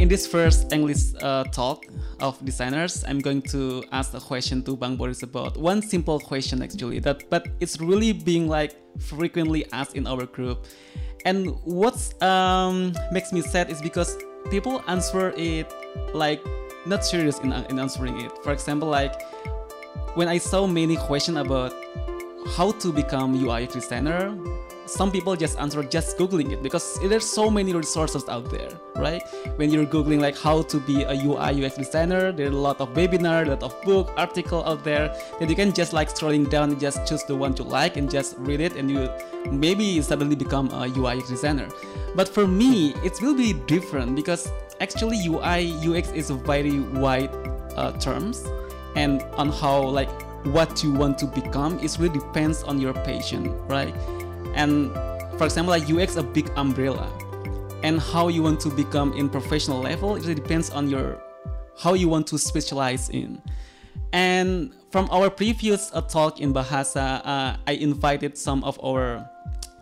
in this first English uh, talk of designers, I'm going to ask a question to Bang Boris about one simple question actually that but it's really being like frequently asked in our group. And what um, makes me sad is because people answer it like not serious in, in answering it. For example, like when I saw many questions about how to become UI designer, some people just answer just googling it because there's so many resources out there right? When you're googling like how to be a ui ux designer there are a lot of webinar a lot of book article out there that you can just like scrolling down and just choose the one you like and just read it and you maybe suddenly become a ui ux designer. But for me it will be different because actually ui ux is a very wide uh, terms and on how like what you want to become it really depends on your passion right and for example like ux a big umbrella. And how you want to become in professional level it really depends on your how you want to specialize in. And from our previous uh, talk in bahasa uh, i invited some of our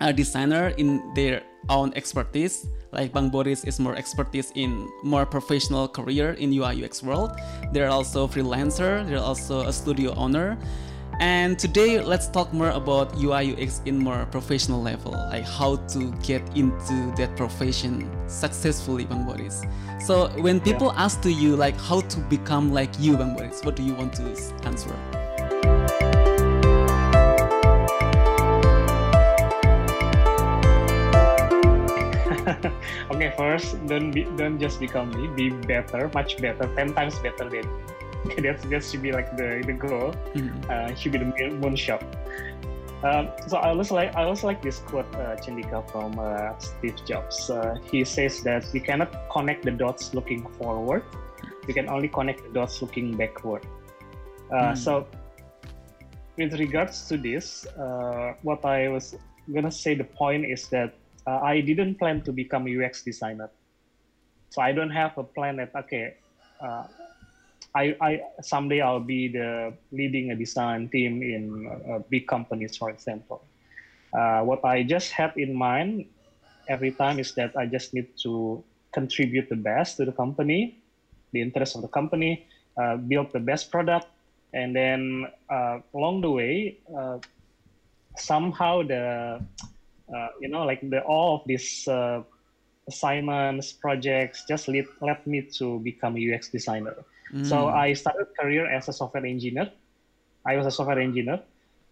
uh, designer in their own expertise. Like bang boris is more expertise in more professional career in ui ux world. They're also freelancer. They're also a studio owner and today, let's talk more about UI UX in more professional level, like how to get into that profession successfully, Bang Boris. So when people yeah. ask to you like how to become like you, Bang Boris, what do you want to answer? okay, first don't be, don't just become me, be better, much better, ten times better than me that's that should be like the the goal. Mm-hmm. Uh, should be the moonshot. Um, so I also like I also like this quote, uh, Chandika from uh, Steve Jobs. Uh, he says that you cannot connect the dots looking forward. You can only connect the dots looking backward. Uh, mm. So, with regards to this, uh, what I was gonna say, the point is that uh, I didn't plan to become a UX designer. So I don't have a plan that okay, uh, I, I someday I'll be the leading a design team in uh, big companies, for example. Uh, what I just have in mind every time is that I just need to contribute the best to the company, the interest of the company, uh, build the best product, and then uh, along the way, uh, somehow the uh, you know like the all of these assignments, projects just lead led me to become a UX designer. So mm. I started career as a software engineer. I was a software engineer,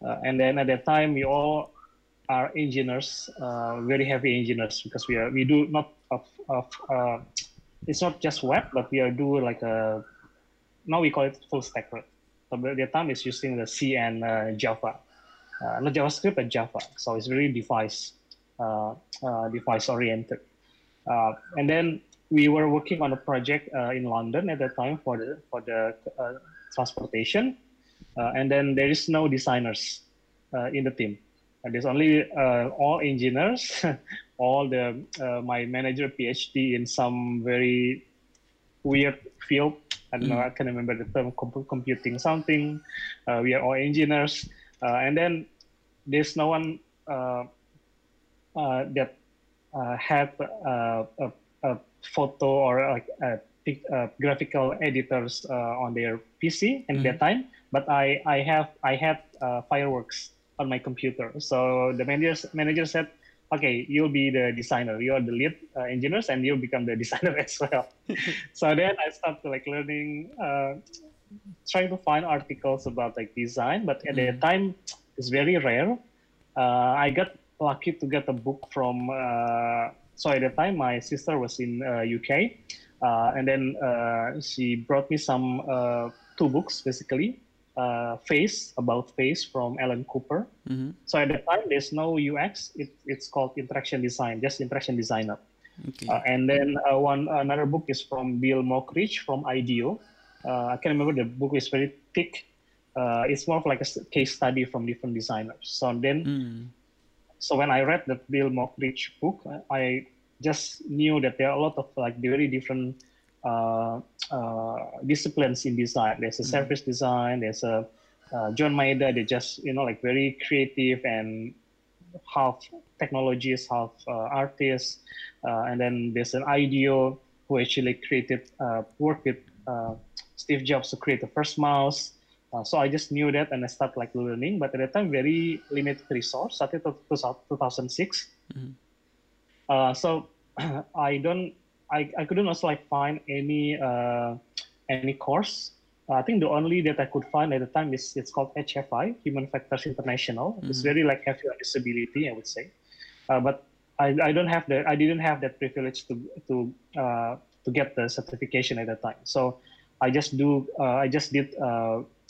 uh, and then at that time we all are engineers, uh, very heavy engineers because we are we do not of, of uh, it's not just web, but we are do like a now we call it full stack. Right? So at that time it's using the C and uh, Java, uh, not JavaScript but Java. So it's very device uh, device oriented. and then we were working on a project uh, in London at that time for the for the uh, transportation, uh, and then there is no designers uh, in the team. And there's only uh, all engineers, all the uh, my manager PhD in some very weird field. I don't mm. know. I can remember the term computing something. we are all engineers, and then there's no one that had a, a photo or like uh, uh, graphical editors uh, on their PC at mm-hmm. that time. But I I have I had fireworks on my computer. So the manager manager said, okay, you'll be the designer. You are the lead uh, engineers, and you'll become the designer as well. so then I started like learning, uh, trying to find articles about like design. But at mm. that time, it's very rare. Uh, I got lucky to get a book from so at the time, my sister was in uh, UK, uh, and then uh, she brought me some two books basically. Face about Face from Alan Cooper. Mm-hmm. So at the time, there's no UX. It, it's called interaction design, just interaction designer. Okay. Uh, and then uh, one another book is from Bill Moggridge from IDEO. Uh, I can't remember the book is very thick. it's more of like a case study from different designers. So then mm so when I read the Bill Moggridge book, I just knew that there are a lot of like very different uh, uh, disciplines in design. There's a mm-hmm. service design. There's a uh, John Maeda. They just you know like very creative and half technologies, half uh, artists, uh, and then there's an IDEO. who actually created uh, worked with uh, Steve Jobs to create the first mouse. Uh, so I just knew that and I started like learning, but at the time very limited resource. I think 2006. Mm-hmm. Uh, so I don't, I, I couldn't also like find any uh, any course. I think the only that I could find at the time is it's called HFI, Human Factors International. Mm-hmm. It's very like heavy on usability, I would say. Uh, but I, I don't have the I didn't have that privilege to to uh, to get the certification at that time. So I just do uh, I just did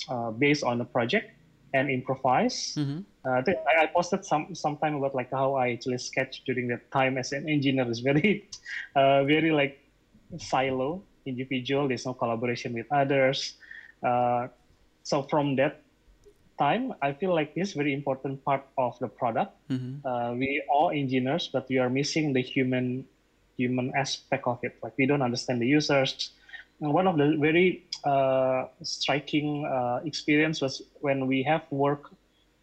uh, based on the project and improvise. Mm-hmm. Uh, I, I, posted some some time about like how I actually sketch during that time as an engineer is very uh, very like silo individual. There's no collaboration with others. Uh, so from that time, I feel like this very important part of the product. Mm-hmm. Uh, we are engineers, but we are missing the human human aspect of it. Like we don't understand the users. And one of the very uh, striking uh, experience was when we have worked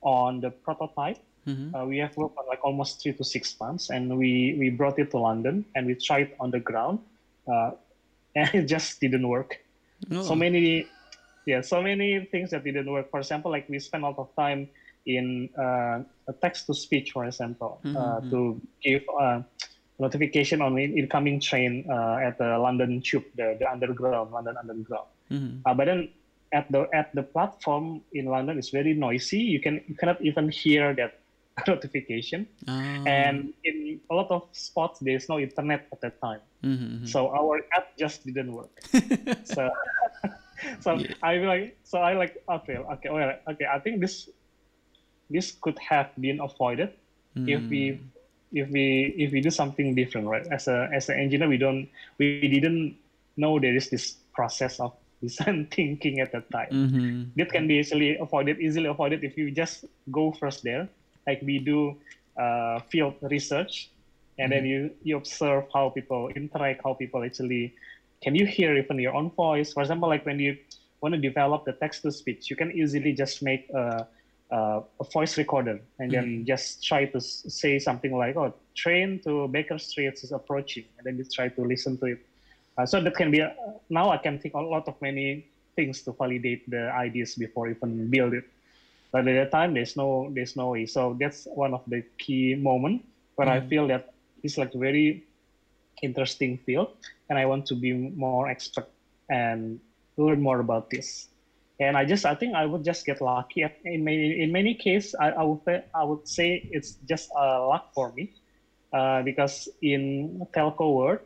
on the prototype. Mm-hmm. Uh, we have worked on like almost three to six months, and we we brought it to London and we tried on the ground, uh, and it just didn't work. No. So many, yeah, so many things that didn't work. For example, like we spent a lot of time in uh, a text to speech, for example, uh, mm-hmm. to give notification on incoming train uh, at the London Tube, the, the underground, London Underground. Mm-hmm. Uh, but then at the at the platform in London, it's very noisy. You can you cannot even hear that notification. Oh. And in a lot of spots, there's no internet at that time. Mm-hmm. mm-hmm. So our app just didn't work. so so yeah. I like so I like okay okay well, okay I think this this could have been avoided mm. if we mm if we if we do something different, right? As a as an engineer, we don't we didn't know there is this process of design thinking at that time. Mm-hmm. That can be easily avoided, easily avoided if you just go first there. Like we do uh, field research, and mm-hmm. then you you observe how people interact, how people actually can you hear even your own voice. For example, like when you want to develop the text to speech, you can easily just make a uh, a voice recorder and then mm. just try to say something like, "Oh, train to Baker Street is approaching," and then you try to listen to it. Uh, so that can be a, now I can think a lot of many things to validate the ideas before even build it. But at that time, there's no there's no way. So that's one of the key moment where mm. I feel that it's like very interesting field, and I want to be more expert and learn more about this and I just I think I would just get lucky. In many in many cases, I, I would I would say it's just uh, luck for me, uh, because in telco world,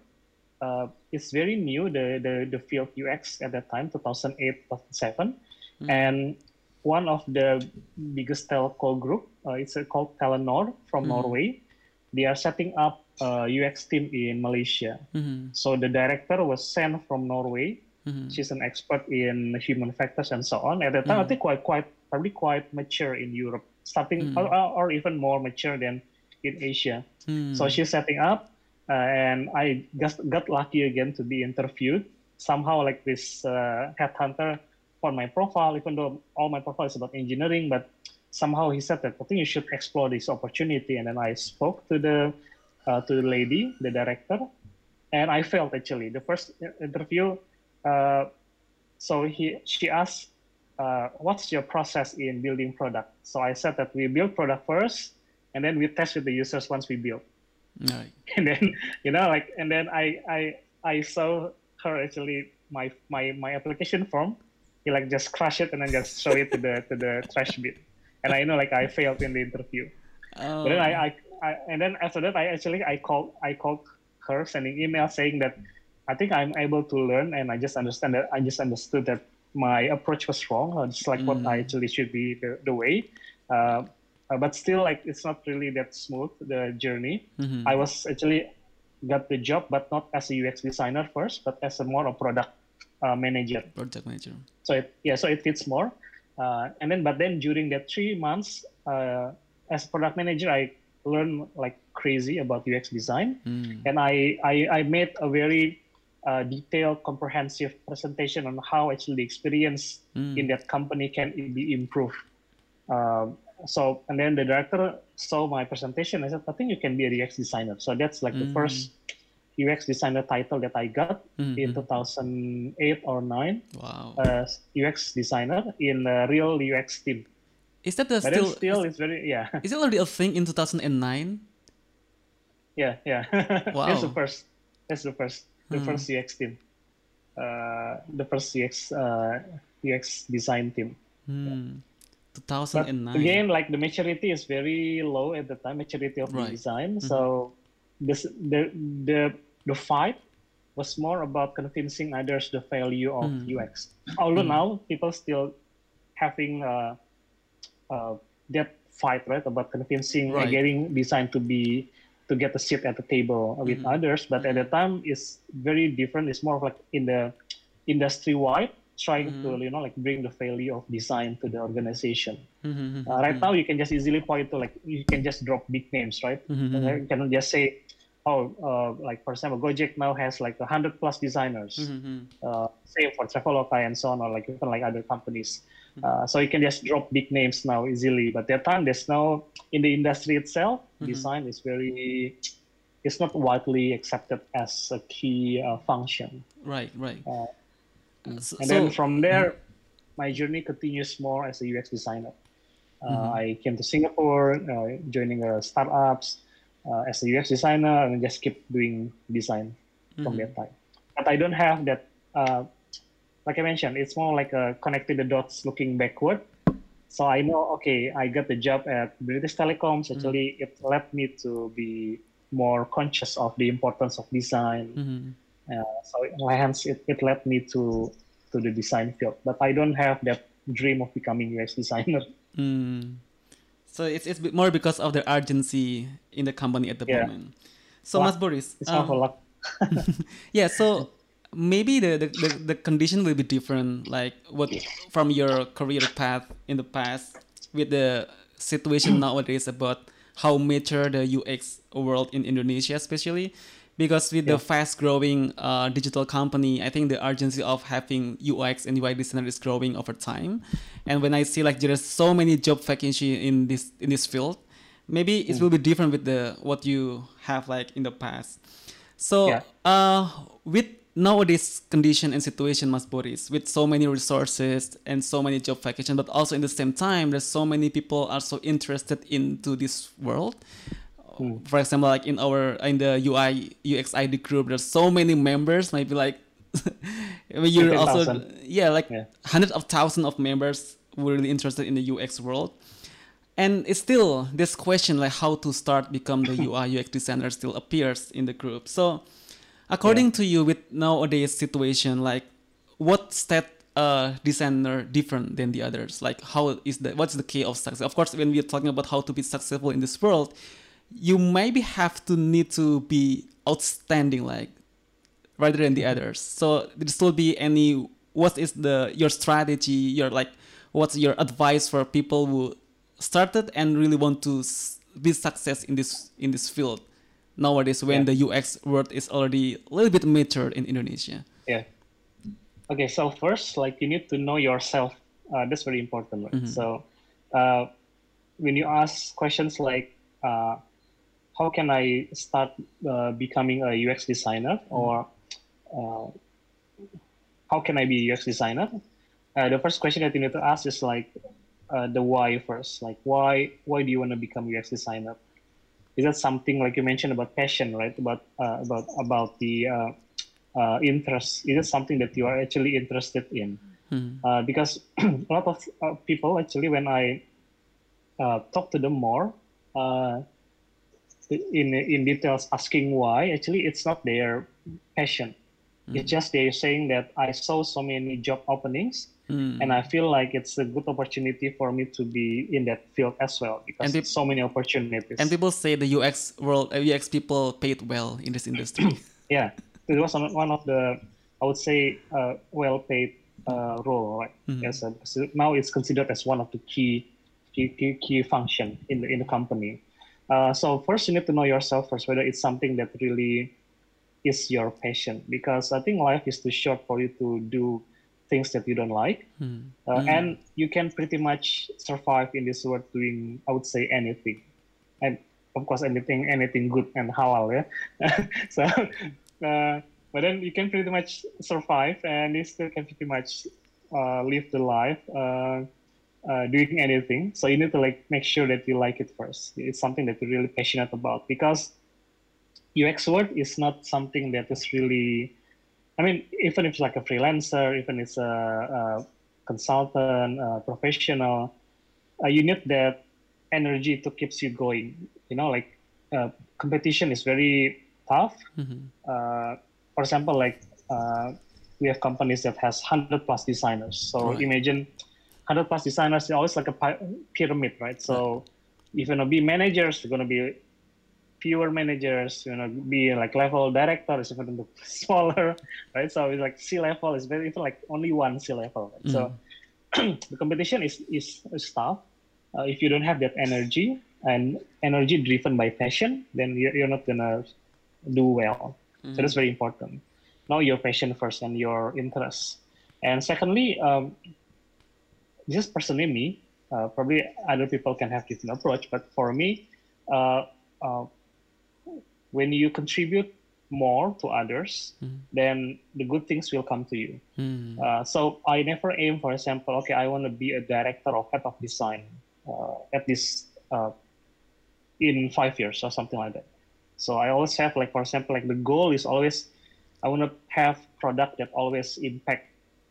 uh, it's very new the, the the field UX at that time 2008 2007, mm. and one of the biggest telco group uh, it's called Telenor from mm. Norway. They are setting up a UX team in Malaysia. Mm-hmm. So the director was sent from Norway Mm-hmm. She's an expert in human factors and so on. At the time, mm-hmm. I think quite, quite, probably quite mature in Europe, starting mm-hmm. or, or, even more mature than in Asia. Mm-hmm. So she's setting up, uh, and I just got lucky again to be interviewed. Somehow, like this uh, headhunter on my profile, even though all my profile is about engineering, but somehow he said that I think you should explore this opportunity. And then I spoke to the uh, to the lady, the director, and I felt actually the first interview uh, so he she asked, uh, "What's your process in building product?" So I said that we build product first, and then we test with the users once we build. Right. And then you know, like, and then I I I saw her actually my my my application form. He like just crush it and then just show it to the to the trash bin, and I know like I failed in the interview. Oh. But then I, I, I and then after that I actually I called I called her sending email saying that I think I'm able to learn, and I just understand that I just understood that my approach was wrong. It's like mm. what I actually should be the, the way. Uh, uh, but still, like it's not really that smooth the journey. Mm-hmm. I was actually got the job, but not as a UX designer first, but as a more a product uh, manager. Product manager. So it, yeah, so it fits more. Uh, and then, but then during that three months uh, as product manager, I learned like crazy about UX design, mm. and I, I I made a very uh, detailed, comprehensive presentation on how actually the experience mm. in that company can be improved. Uh, so, and then the director saw my presentation. I said, I think you can be a UX designer. So that's like mm. the first UX designer title that I got mm-hmm. in 2008 or 9. Wow. Uh, UX designer in a real UX team. Is that the but still still is, very yeah. Is it already a thing in 2009? Yeah, yeah. Wow. That's the first. That's the first. The hmm. first UX team. Uh, the first UX uh, UX design team. Hmm. Yeah. 2009. But again, like the maturity is very low at the time, maturity of right. the design. Mm-hmm. So this the the the fight was more about convincing others the value of mm. UX. Although mm. now people still having uh, uh, that fight right about convincing right. getting design to be to get a seat at the table with mm. others. But at the time, it's very different. It's more of like in the industry wide trying mm-hmm. to you know like bring the value of design to the organization. Mm-hmm. Uh, right now, you can just easily point to like you can just drop big names, right? Mm-hmm. You can just say oh, uh, like for example, Gojek now has like a hundred plus designers. Mm-hmm. Uh, same for Traveloka and so on, or like even like other companies. Mm-hmm. Uh, so you can just drop big names now easily. But that time, there's no in the industry itself. Mm-hmm. Design is very, it's not widely accepted as a key uh, function. Right, right. Uh, so, and then from there, mm-hmm. my journey continues more as a UX designer. Uh, mm-hmm. I came to Singapore, joining a startups uh, as a UX designer and just keep doing design mm-hmm. from that time. But I don't have that. Uh, like I mentioned, it's more like a connecting the dots, looking backward. So I know, okay, I got the job at British Telecoms. Actually, mm-hmm. it led me to be more conscious of the importance of design. Mm-hmm. Uh, so hence, it, it led me to to the design field. But I don't have that dream of becoming UX designer. Mm. So it's it's more because of the urgency in the company at the yeah. moment. So Mas Boris, it's um, luck. yeah. So maybe the, the, the, the, condition will be different, like what from your career path in the past with the situation nowadays about how mature the UX world in Indonesia, especially because with yeah. the fast growing uh, digital company i think the urgency of having ux and ui designer is growing over time and when i see like there's so many job vacancy in this in this field maybe it mm. will be different with the what you have like in the past so yeah. uh, with nowadays condition and situation mas boris with so many resources and so many job vacancies but also in the same time there's so many people are so interested into this world. For example, like in our in the UI UX ID group, there's so many members. Maybe like I mean, you're also yeah, like yeah. hundreds of thousands of members were really interested in the UX world. And it's still this question like how to start become the UI UX designer still appears in the group. So according yeah. to you with nowadays situation like what step uh, designer different than the others? Like how is the what's the key of success? Of course, when we're talking about how to be successful in this world, you maybe have to need to be outstanding like rather than the others so there still be any what is the your strategy your like what's your advice for people who started and really want to be success in this in this field nowadays when yeah. the ux world is already a little bit mature in indonesia yeah okay so first like you need to know yourself uh, that's very important right? mm-hmm. so uh, when you ask questions like uh, how can I start uh, becoming a UX designer mm-hmm. or uh, how can I be a UX designer? Uh, the first question that you need to ask is like uh, the why first. Like why why do you want to become UX designer? Is that something like you mentioned about passion, right? About uh, about about the uh, interest. Is it something that you are actually interested in? Mm-hmm. because a lot of people actually, when I talk to them more, in in details asking why actually it's not their passion mm. it's just they're saying that i saw so many job openings mm. and i feel like it's a good opportunity for me to be in that field as well because and so many opportunities and people say the ux world uh, ux people paid well in this industry yeah it was one of the i would say uh, well paid uh, role right mm. yes so now it's considered as one of the key key, key, key function in the in the company uh, so first, you need to know yourself first whether it's something that really is your passion. Because I think life is too short for you to do things that you don't like, mm. Uh, mm. and you can pretty much survive in this world doing, I would say, anything, and of course, anything, anything good and halal. Yeah. so uh, but then you can pretty much survive and you still can pretty much uh, live the life uh, uh, doing anything. So you need to like make sure that you like it first. It's something that you're really passionate about because UX work is not something that is really. I mean, even if it's like a freelancer, even it's a, a consultant, a professional, uh, you need that energy to keeps you going. You know, like uh, competition is very tough. Mm-hmm. Uh, for example, like uh, we have companies that has 100 plus designers. So right. imagine 100 plus designers is always like a pyramid, right? So right. if you're gonna be managers, you're gonna be fewer managers, you know, be like level director is even smaller, right? So it's like C level is very even like only one C level. Right? Mm. So the competition is is, is tough. Uh, if you don't have that energy and energy driven by passion, then you're, you're not gonna do well. Mm. So that's very important. Know your passion first and your interests. And secondly, um, this is personally me. Uh, probably other people can have different approach, but for me, uh, uh, when you contribute more to others, mm. then the good things will come to you. Mm. Uh, so I never aim, for example, okay, I want to be a director or head of design uh, at this uh, in five years or something like that. So I always have like, for example, like the goal is always I want to have product that always impact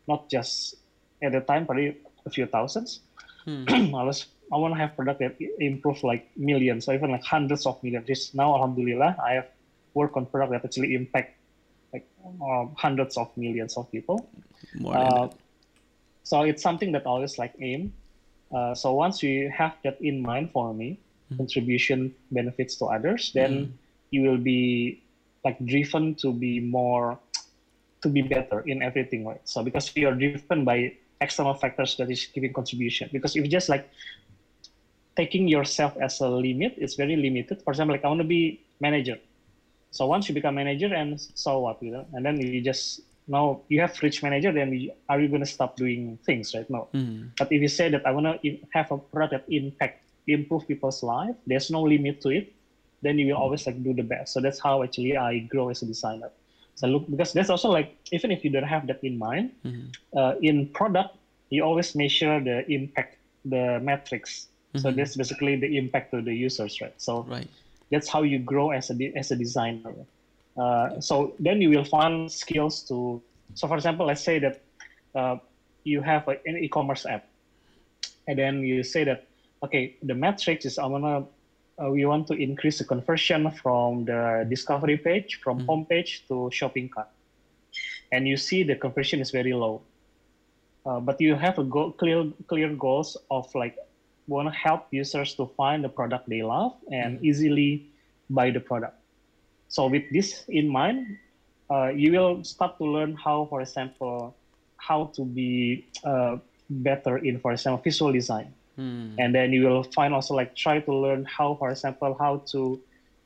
not just at the time probably a few thousands. Hmm. I was I want to have product that improve like millions or even like hundreds of millions. Just now, Alhamdulillah, I have worked on product that actually impact like uh, hundreds of millions of people. More Uh, so it's something that I always like aim. Uh, so once you have that in mind for me, mm. contribution benefits to others, then mm. you will be like driven to be more, to be better in everything, right? So because you're driven by external factors that is giving contribution. Because if you just like taking yourself as a limit, is very limited. For example, like I want to be manager. So once you become manager, and so what, you know, and then you just now you have rich manager, then you, are you going to stop doing things, right? No. Mm. But if you say that I want to have a product impact, improve people's life, there's no limit to it. Then you will always like do the best. So that's how actually I grow as a designer. So look, because that's also like even if you don't have that in mind, mm-hmm. uh, in product you always measure the impact, the metrics Mm-hmm. So that's basically the impact to the users, right? So right. that's how you grow as a as a designer. Uh, so then you will find skills to. So for example, let's say that uh, you have a, an e-commerce app, and then you say that okay, the metrics is I wanna uh, we want to increase the conversion from the discovery page from mm-hmm. homepage to shopping cart, and you see the conversion is very low. Uh, but you have a go- clear clear goals of like want to help users to find the product they love and mm-hmm. easily buy the product. So with this in mind, uh, you will start to learn how, for example, how to be uh, better in, for example, visual design. Mm. And then you will find also like try to learn how, for example, how to,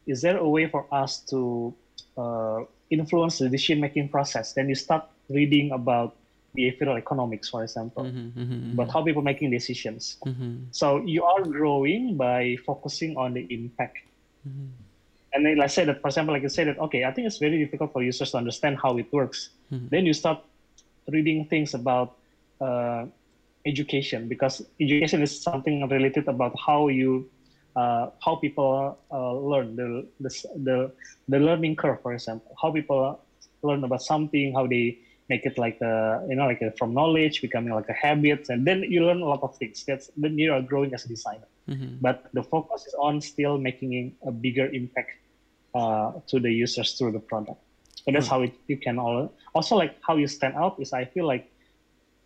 is there a way for us to uh, influence the decision making process? Then you start reading about behavioral economics, for example, mm-hmm, mm-hmm, but how people making decisions. Mm-hmm. So you are growing by focusing on the impact. Mm-hmm. And then let's say that, for example, like you say that, okay, I think it's very difficult for users to understand how it works. Mm-hmm. Then you start reading things about uh, education because education is something related about how you uh, how people uh, learn the, the the the learning curve, for example, how people learn about something, how they make it like a you know like a, from knowledge becoming like a habit and then you learn a lot of things that's then you are growing as a designer mm-hmm. but the focus is on still making a bigger impact uh, to the users through the product so that's mm-hmm. how it, you can all also like how you stand out is i feel like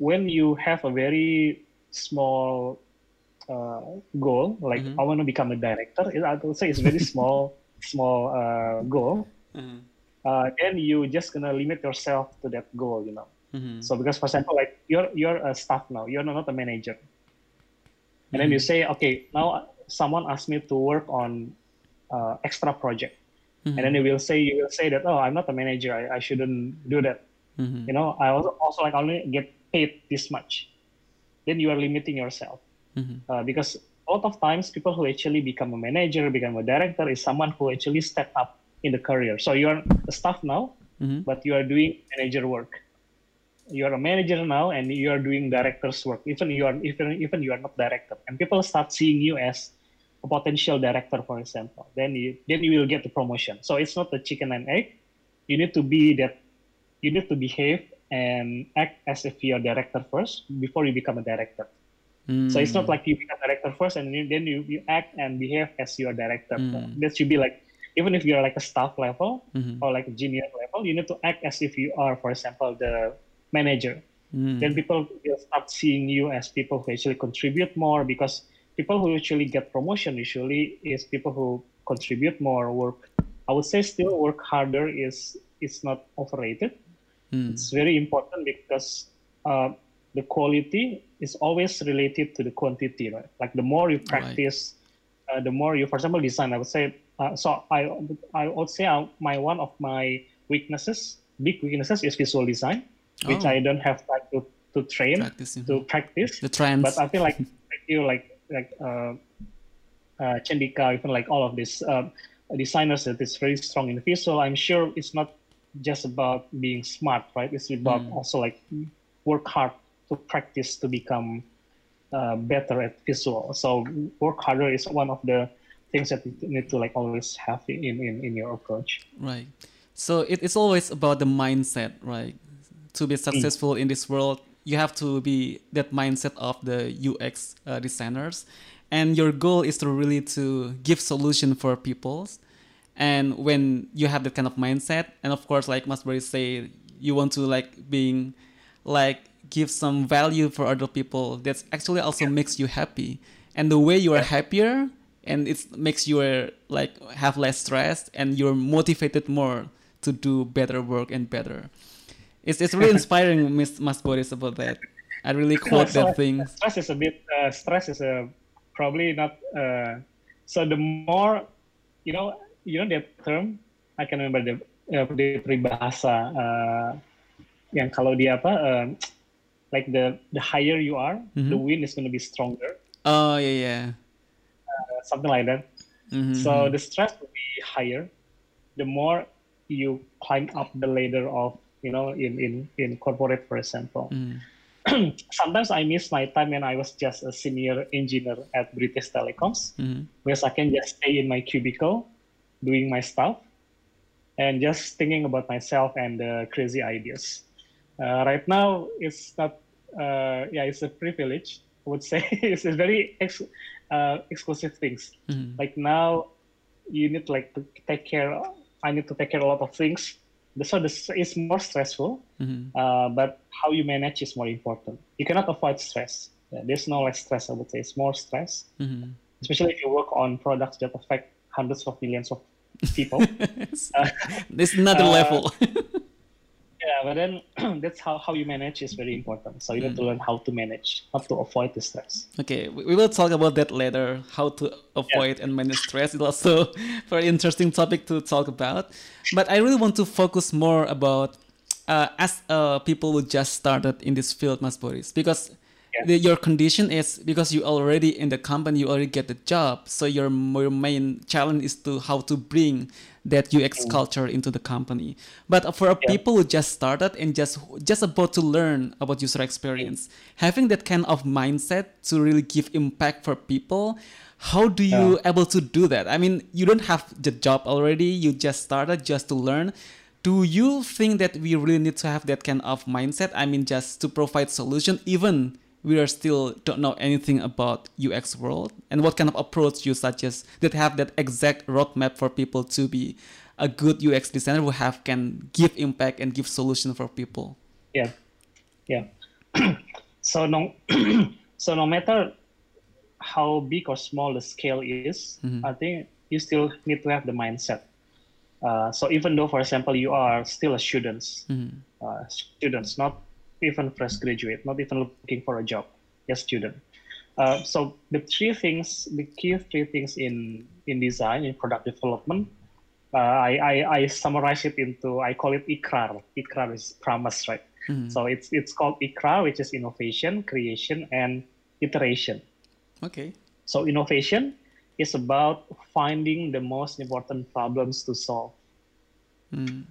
when you have a very small uh, goal like mm-hmm. i want to become a director i would say it's very small small uh, goal mm-hmm uh, then you just gonna limit yourself to that goal, you know. Mm-hmm. So because for example, like you're you're a staff now, you're not a manager, and mm-hmm. then you mm-hmm. say, okay, now someone asked me to work on uh, extra project, mm-hmm. and then you will say you will say that oh I'm not a manager, I, I shouldn't do that. Mm-hmm. You know, I also also like only get paid this much. Then you are limiting yourself mm-hmm. uh, because a lot of times people who actually become a manager, become a director is someone who actually step up in the career. So you're a staff now, mm-hmm. but you are doing manager work. You are a manager now, and you are doing director's work. Even you are even even you are not director, and people start seeing you as a potential director, for example. Then you then you will get the promotion. So it's not the chicken and egg. You need to be that. You need to behave and act as if you're a director first before you become a director. Mm. So it's not like you become director first and then you, you act and behave as your director. Mm. That should be like even if you're like a staff level mm-hmm. or like a junior level, you need to act as if you are, for example, the manager. Mm. Then people will start seeing you as people who actually contribute more because people who actually get promotion usually is people who contribute more, work. I would say still work harder is is not overrated. Mm. It's very important because uh, the quality is always related to the quantity, right? Like the more you practice, right. uh, the more you, for example, design. I would say. Uh, so I I would say uh, my one of my weaknesses, big weaknesses, is visual design, oh. which I don't have time to to train to practice. The trends. But I feel like I feel like like uh, uh, Chandika, even like all of these uh, designers that is very strong in visual. I'm sure it's not just about being smart, right? It's about mm. also like work hard to practice to become uh, better at visual. So work harder is one of the things that you need to like always have in, in, in your approach. Right. So it, it's always about the mindset, right? To be successful mm. in this world, you have to be that mindset of the UX uh, designers, and your goal is to really to give solution for people. And when you have that kind of mindset, and of course, like Mas Boris say, you want to like being like give some value for other people that actually also makes you happy and the way you are happier and it makes you uh, like have less stress and you're motivated more to do better work and better it's, it's really inspiring miss mas boris about that i really quote so that thing stress is a bit uh, stress is a probably not uh, so the more you know you know that term i can remember the uh, the peribahasa uh, yang kalau dia apa uh, like the the higher you are, mm-hmm. the wind is going to be stronger. Oh yeah, yeah. Uh, something like that. Mm-hmm. So the stress will be higher. The more you climb up the ladder of you know in in in corporate, for example. Mm. Sometimes I miss my time when I was just a senior engineer at British Telecoms, mm-hmm. because I can just stay in my cubicle, doing my stuff, and just thinking about myself and the crazy ideas. Uh, right now, it's not uh, yeah, it's a privilege. I would say it's a very ex- uh, exclusive things. Mm-hmm. Like now, you need like to take care. I need to take care of a lot of things. So this is more stressful, mm-hmm. uh, but how you manage is more important. You cannot avoid stress. Yeah, there's no less stress. I would say it's more stress, mm-hmm. especially if you work on products that affect hundreds of millions of people. uh, this another uh, level. but then that's how, how you manage is very important so you mm. need to learn how to manage how to avoid the stress okay we will talk about that later how to avoid yeah. and manage stress is also very interesting topic to talk about but i really want to focus more about uh, as uh, people who just started in this field mas boris because yeah. the, your condition is because you already in the company you already get the job so your, your main challenge is to how to bring that UX mm. culture into the company. But for yeah. people who just started and just just about to learn about user experience, having that kind of mindset to really give impact for people, how do you yeah. able to do that? I mean, you don't have the job already. You just started just to learn. Do you think that we really need to have that kind of mindset? I mean, just to provide solution even we are still don't know anything about UX world and what kind of approach you suggest that have that exact roadmap for people to be a good UX designer who have can give impact and give solution for people. Yeah, yeah. so no, so no matter how big or small the scale is, mm-hmm. I think you still need to have the mindset. Uh, so even though, for example, you are still a students, mm-hmm. uh, students, not even fresh graduate, not even looking for a job, just student. Uh, so the three things, the key three things in in design, in product development, uh, I, I, I summarize it into I call it IKRAR. IKRAR is promise, right? Mm-hmm. So it's it's called IKRAR, which is innovation, creation, and iteration. Okay. So innovation is about finding the most important problems to solve. Mm.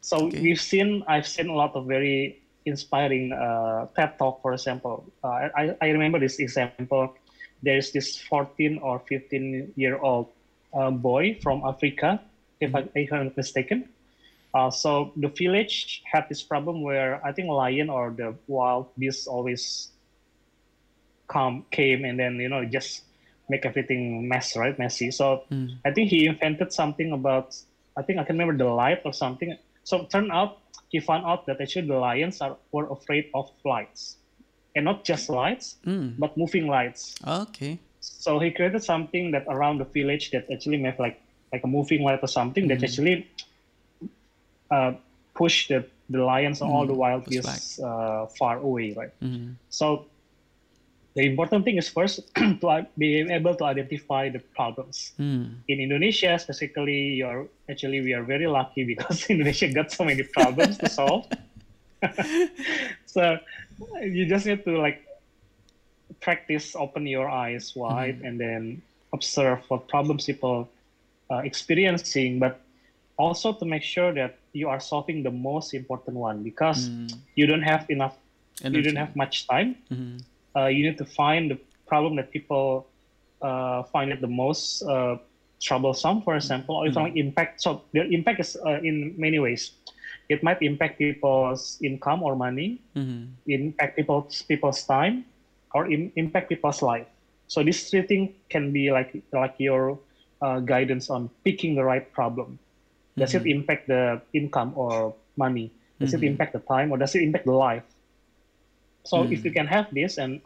So Okay. we've seen, I've seen a lot of very inspiring uh, TED talk, for example. Uh, I, I remember this example. There's this 14 or 15 year old uh, boy from Africa, if, I, if I'm not mistaken. Uh, so the village had this problem where I think lion or the wild beasts always come came and then you know just make everything mess right messy. So Mm. I think he invented something about I think I can remember the light or something. So it turned out he found out that actually the lions are were afraid of lights, and not just lights, Mm. but moving lights. Okay. So he created something that around the village that actually made like like a moving light or something that actually uh, push the the lions and all the wild beasts uh, far away, right? Mm. So the important thing is first to be able to identify the problems. Mm. In Indonesia, specifically, you're actually we are very lucky because Indonesia got so many problems to solve. so you just need to like practice, open your eyes wide, and then observe what problems people are experiencing, but also to make sure that you are solving the most important one because Mm. you don't have enough, you don't have much time Mhm. Uh, you need to find the problem that people uh, find it the most uh, troublesome, for example, or even like impact. So their impact is uh, in many ways. It might impact people's income or money, Mhm. impact people's people's time, or im- impact people's life. So these three things can be like like your uh, guidance on picking the right problem. Does it impact the income or money? Does it impact the time or does it impact the life? So if you hmm. can have this and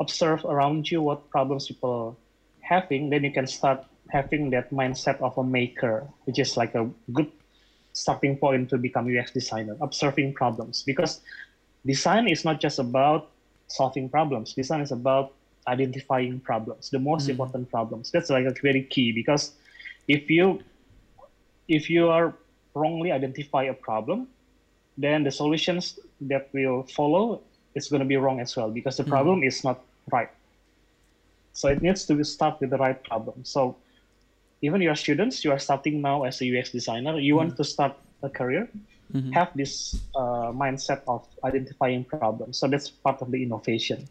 observe around you what problems people are having, then you can start having that mindset of a maker, which is like a good starting point to become UX designer, observing problems. Because design is not just about solving problems. Design is about identifying problems, the most hmm. important problems. That's like a very key because if you if you are wrongly identify a problem, then the solutions that will follow is going to be wrong as well because the hmm. problem is not right. So it needs to be start with the right problem. So even your students, you are starting now as a UX designer, you want hmm. to start a career, hmm. have this uh, mindset of identifying problems. So that's part of the innovation.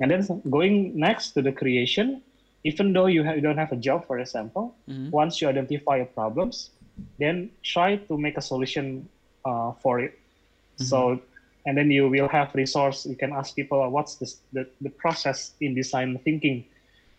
And then going next to the creation, even though you, ha- you don't have a job, for example, once you identify your problems, then try to make a solution uh, for it. So, and then you will have resource. You can ask people, what's this, the, the process in design thinking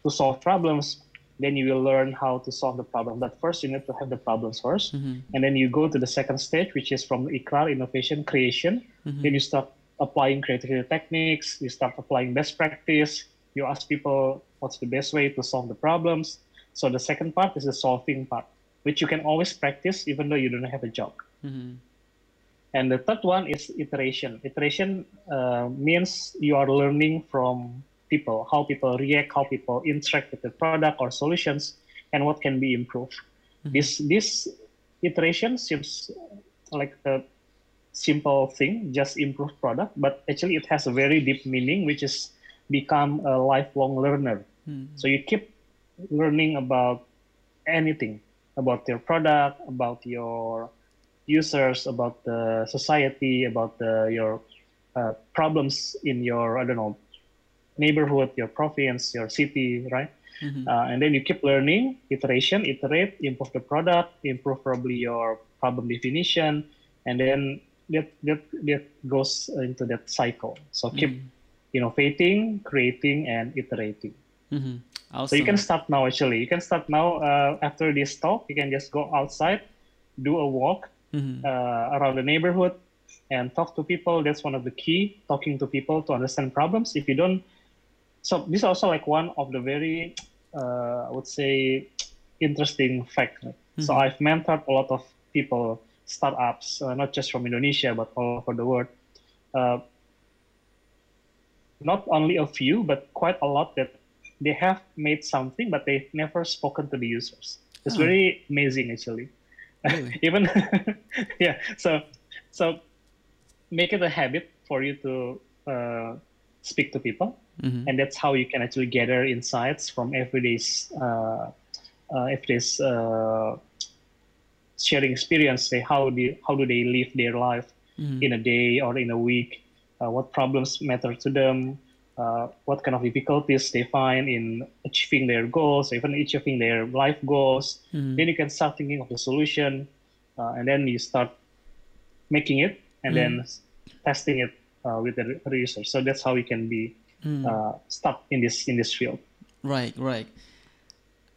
to solve problems. Then you will learn how to solve the problem. But first, you need to have the problems 1st and then you go to the second stage, which is from IKRAR, innovation, creation. Then you start applying creativity techniques. You start applying best practice. You ask people what's the best way to solve the problems. So the second part is the solving part, which you can always practice even though you don't have a job. Mhm. And the third one is iteration. Iteration uh, means you are learning from people, how people react, how people interact with the product or solutions, and what can be improved. This this iteration seems like a simple thing, just improve product, but actually it has a very deep meaning, which is become a lifelong learner. So you keep learning about anything, about your product, about your users, about the society, about the, your uh, problems in your I don't know neighborhood, your province, your city, right? Uh, and then you keep learning, iteration, iterate, improve the product, improve probably your problem definition, and then that that that goes into that cycle. So keep innovating, creating, and iterating. Mhm. So you can start now. Actually, you can start now. Uh, after this talk, you can just go outside, do a walk Mhm. uh, around the neighborhood, and talk to people. That's one of the key. Talking to people to understand problems. If you don't, so this is also like one of the very, uh, I would say, interesting fact. So I've mentored a lot of people, startups, uh, not just from Indonesia but all over the world. Uh, not only a few, but quite a lot that they have made something, but they've never spoken to the users. It's Oh. very amazing, actually. Really? Even yeah. So so make it a habit for you to uh, speak to people, Mhm. and that's how you can actually gather insights from everyday's uh, uh, everyday's uh, sharing experience, say how do how do they live their life mm-hmm. in a day or in a week, uh, what problems matter to them, uh, what kind of difficulties they find in achieving their goals, even achieving their life goals. Mm-hmm. Then you can start thinking of the solution, uh, and then you start making it, and mm-hmm. then testing it uh, with the research. So that's how we can be mm. uh, stuck in this in this field. Right, right.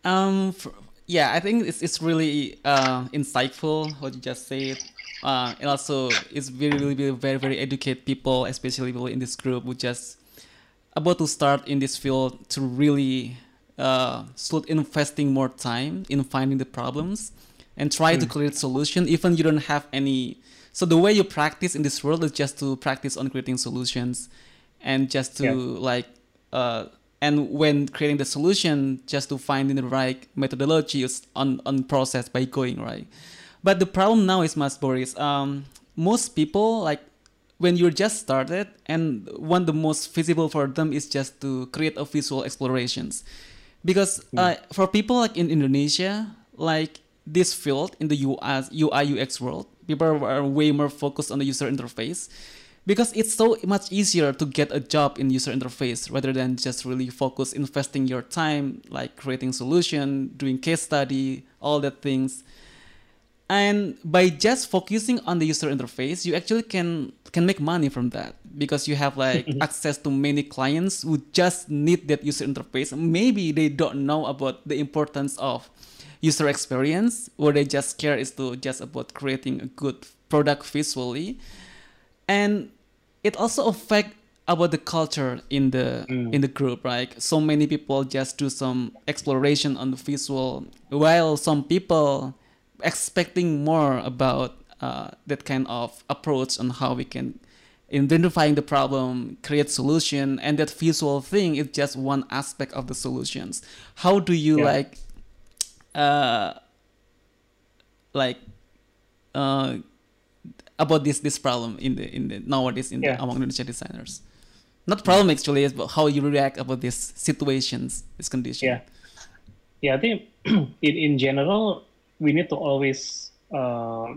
Um, for, yeah, I think it's it's really uh, insightful what you just said. Uh, and also it's very, really, really very, very educate people, especially people in this group who just about to start in this field to really uh, start investing more time in finding the problems and try mm. to hmm. create solution even you don't have any so the way you practice in this world is just to practice on creating solutions and just to yeah. like uh, and when creating the solution just to finding the right methodology on on process by going right but the problem now is Mas Boris um, most people like when you're just started and one the most feasible for them is just to create a visual explorations because mm. uh, for people like in Indonesia like this field in the US UI UX world people are way more focused on the user interface because it's so much easier to get a job in user interface rather than just really focus investing your time like creating solution doing case study all that things and by just focusing on the user interface you actually can can make money from that. Because you have like access to many clients who just need that user interface. Maybe they don't know about the importance of user experience. Or they just care is to just about creating a good product visually. And it also affect about the culture in the mm. in the group right? So many people just do some exploration on the visual while some people expecting more about uh, that kind of approach on how we can identifying the problem create solution and that visual thing is just one aspect of the solutions how do you yeah. like uh like uh about this this problem in the in the nowadays in yeah. the, among Indonesian designers. Not problem actually, is but how you react about these situations, this condition. Yeah, yeah. I think in in general, we need to always uh,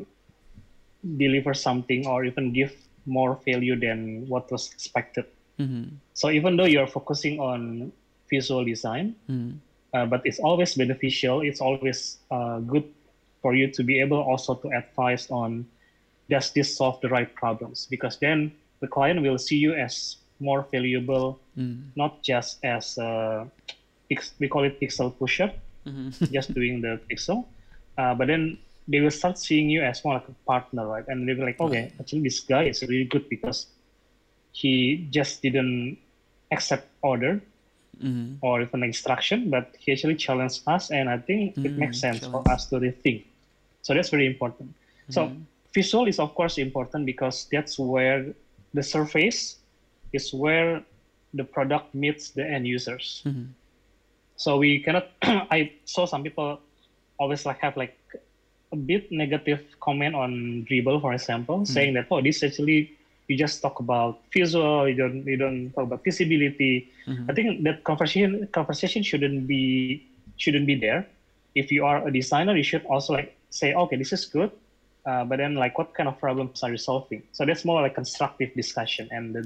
deliver something or even give more value than what was expected. Mm-hmm. So even though you're focusing on visual design, mm-hmm. uh, but it's always beneficial. It's always uh, good for you to be able also to advise on does this solve the right problems? Because then the client will see you as more valuable, mm. not just as a, we call it pixel pusher, mm-hmm. just doing the pixel, uh, but then they will start seeing you as more like a partner, right? And they'll be like, okay, actually this guy is really good because he just didn't accept order mm-hmm. or even instruction, but he actually challenged us, and I think mm-hmm. it makes sense Challenge. for us to rethink. So that's very important. So mm-hmm visual is of course important because that's where the surface is where the product meets the end users. Mm-hmm. So we cannot. I saw some people always like have like a bit negative comment on Dribbble, for example, mm-hmm. saying that oh, this actually you just talk about visual, you don't you don't talk about visibility. Mm-hmm. I think that conversation conversation shouldn't be shouldn't be there. If you are a designer, you should also like say, okay, this is good uh, but then like what kind of problems are you solving so that's more like constructive discussion and the,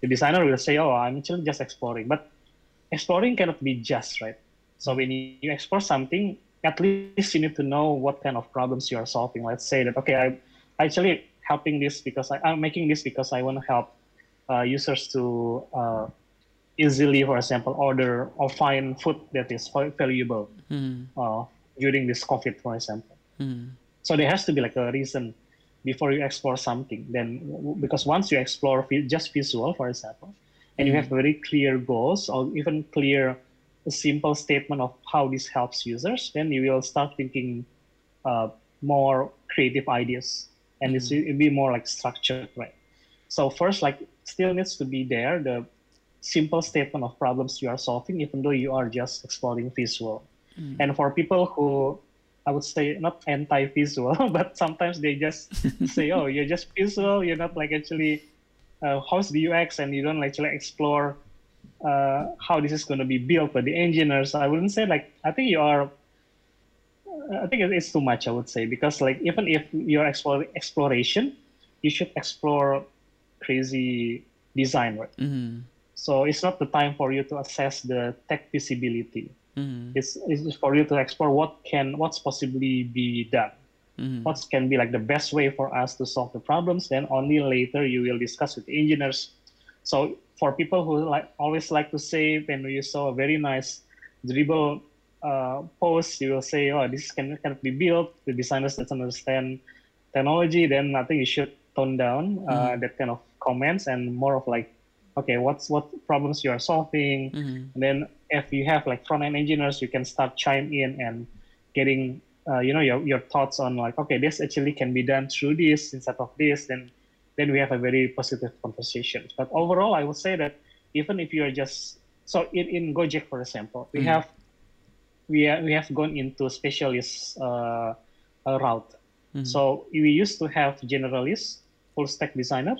the designer will say oh i'm actually just exploring but exploring cannot be just right so when you explore something at least you need to know what kind of problems you are solving let's say that okay I'm actually helping this because I, am making this because i want to help uh, users to uh, easily for example order or find food that is valuable mm. during this covid for example mm. So there has to be like a reason before you explore something. Then because once you explore just visual, for example, and you have mm-hmm. very clear goals or even clear a simple statement of how this helps users, then you will start thinking uh, more creative ideas, and mm-hmm. it'll be more like structured, right? So first, like still needs to be there the simple statement of problems you are solving, even though you are just exploring visual. Mm. And for people who I would say not anti-visual, but sometimes they just say, "Oh, you're just visual. You're not like actually uh, how's the UX, and you don't actually explore uh, how this is going to be built by the engineers." I wouldn't say like I think you are I think it's too much. I would say because like even if you're exploring exploration, you should explore crazy design, right? Mm-hmm. So it's not the time for you to assess the tech feasibility. Mm-hmm. It's, it's for you to explore what can what's possibly be done. Mm-hmm. What can be like the best way for us to solve the problems? Then only later you will discuss with engineers. So for people who like always like to say when you saw a very nice Dribbble uh, post, you will say, "Oh, this can can be built." The designers doesn't understand technology. Then I think you should tone down uh, mm-hmm. that kind of comments and more of like, okay, what's what problems you are solving, mm-hmm. and then if you have like front end engineers, you can start chime in and getting uh, you know your, your thoughts on like okay this actually can be done through this instead of this then then we have a very positive conversation but overall i would say that even if you are just so in, in gojek for example we mm-hmm. have we, are, we have gone into specialist uh, route mm-hmm. so we used to have generalist full stack designer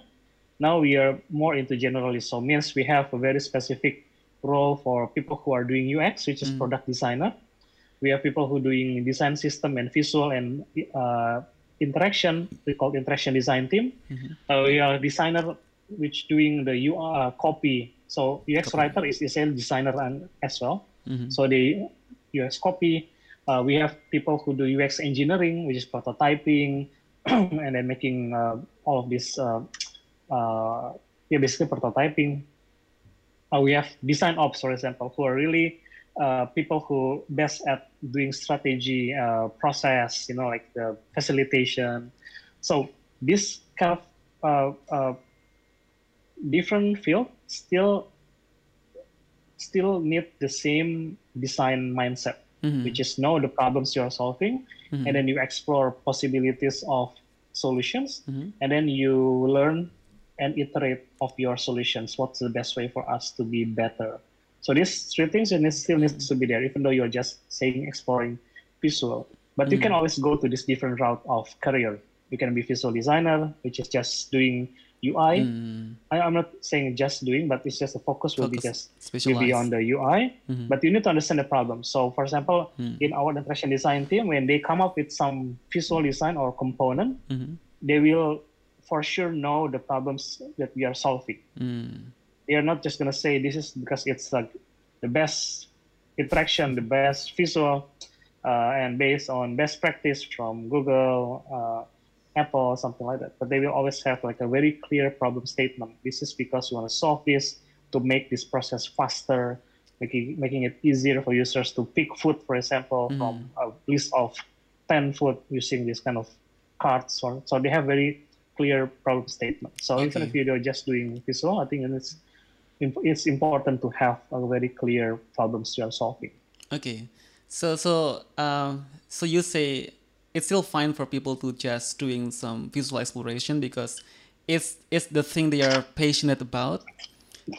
now we are more into generalist so means we have a very specific role for people who are doing ux which is mm-hmm. product designer we have people who doing design system and visual and uh, interaction. We call interaction design team. Mm-hmm. Uh, we are designer which doing the UI uh, copy. So UX copy. writer is essentially designer and, as well. Mm-hmm. So the UX copy. Uh, we have people who do UX engineering, which is prototyping, and then making uh, all of this. Uh, yeah, basically prototyping. we have design ops, for example, who are really uh, people who best at doing strategy uh, process, you know, like the facilitation. So this kind of uh, uh different field still still need the same design mindset, mm-hmm. which is know the problems you are solving, mm-hmm. and then you explore possibilities of solutions, mm-hmm. and then you learn and iterate of your solutions. What's the best way for us to be better? So these three things and still needs to be there, even though you're just saying exploring visual. But mm. you can always go to this different route of career. You can be visual designer, which is just doing UI. Mm. I, am not saying just doing, but it's just the focus will focus, be just will be on the UI. Mm-hmm. But you need to understand the problem. So, for example, mm. in our interaction design team, when they come up with some visual design or component, mm-hmm. they will for sure know the problems that we are solving. Mm they are not just going to say this is because it's like the best interaction, the best visual, uh, and based on best practice from Google, uh, Apple, something like that. But they will always have like a very clear problem statement. This is because we want to solve this to make this process faster, making making it easier for users to pick food, for example, mm. from a list of ten food using this kind of cards. So, so they have very clear problem statement. So okay. even if you're just doing visual, I think it's it's important to have a very clear problems you are solving. Okay, so so um, so you say it's still fine for people to just doing some visual exploration because it's it's the thing they are passionate about.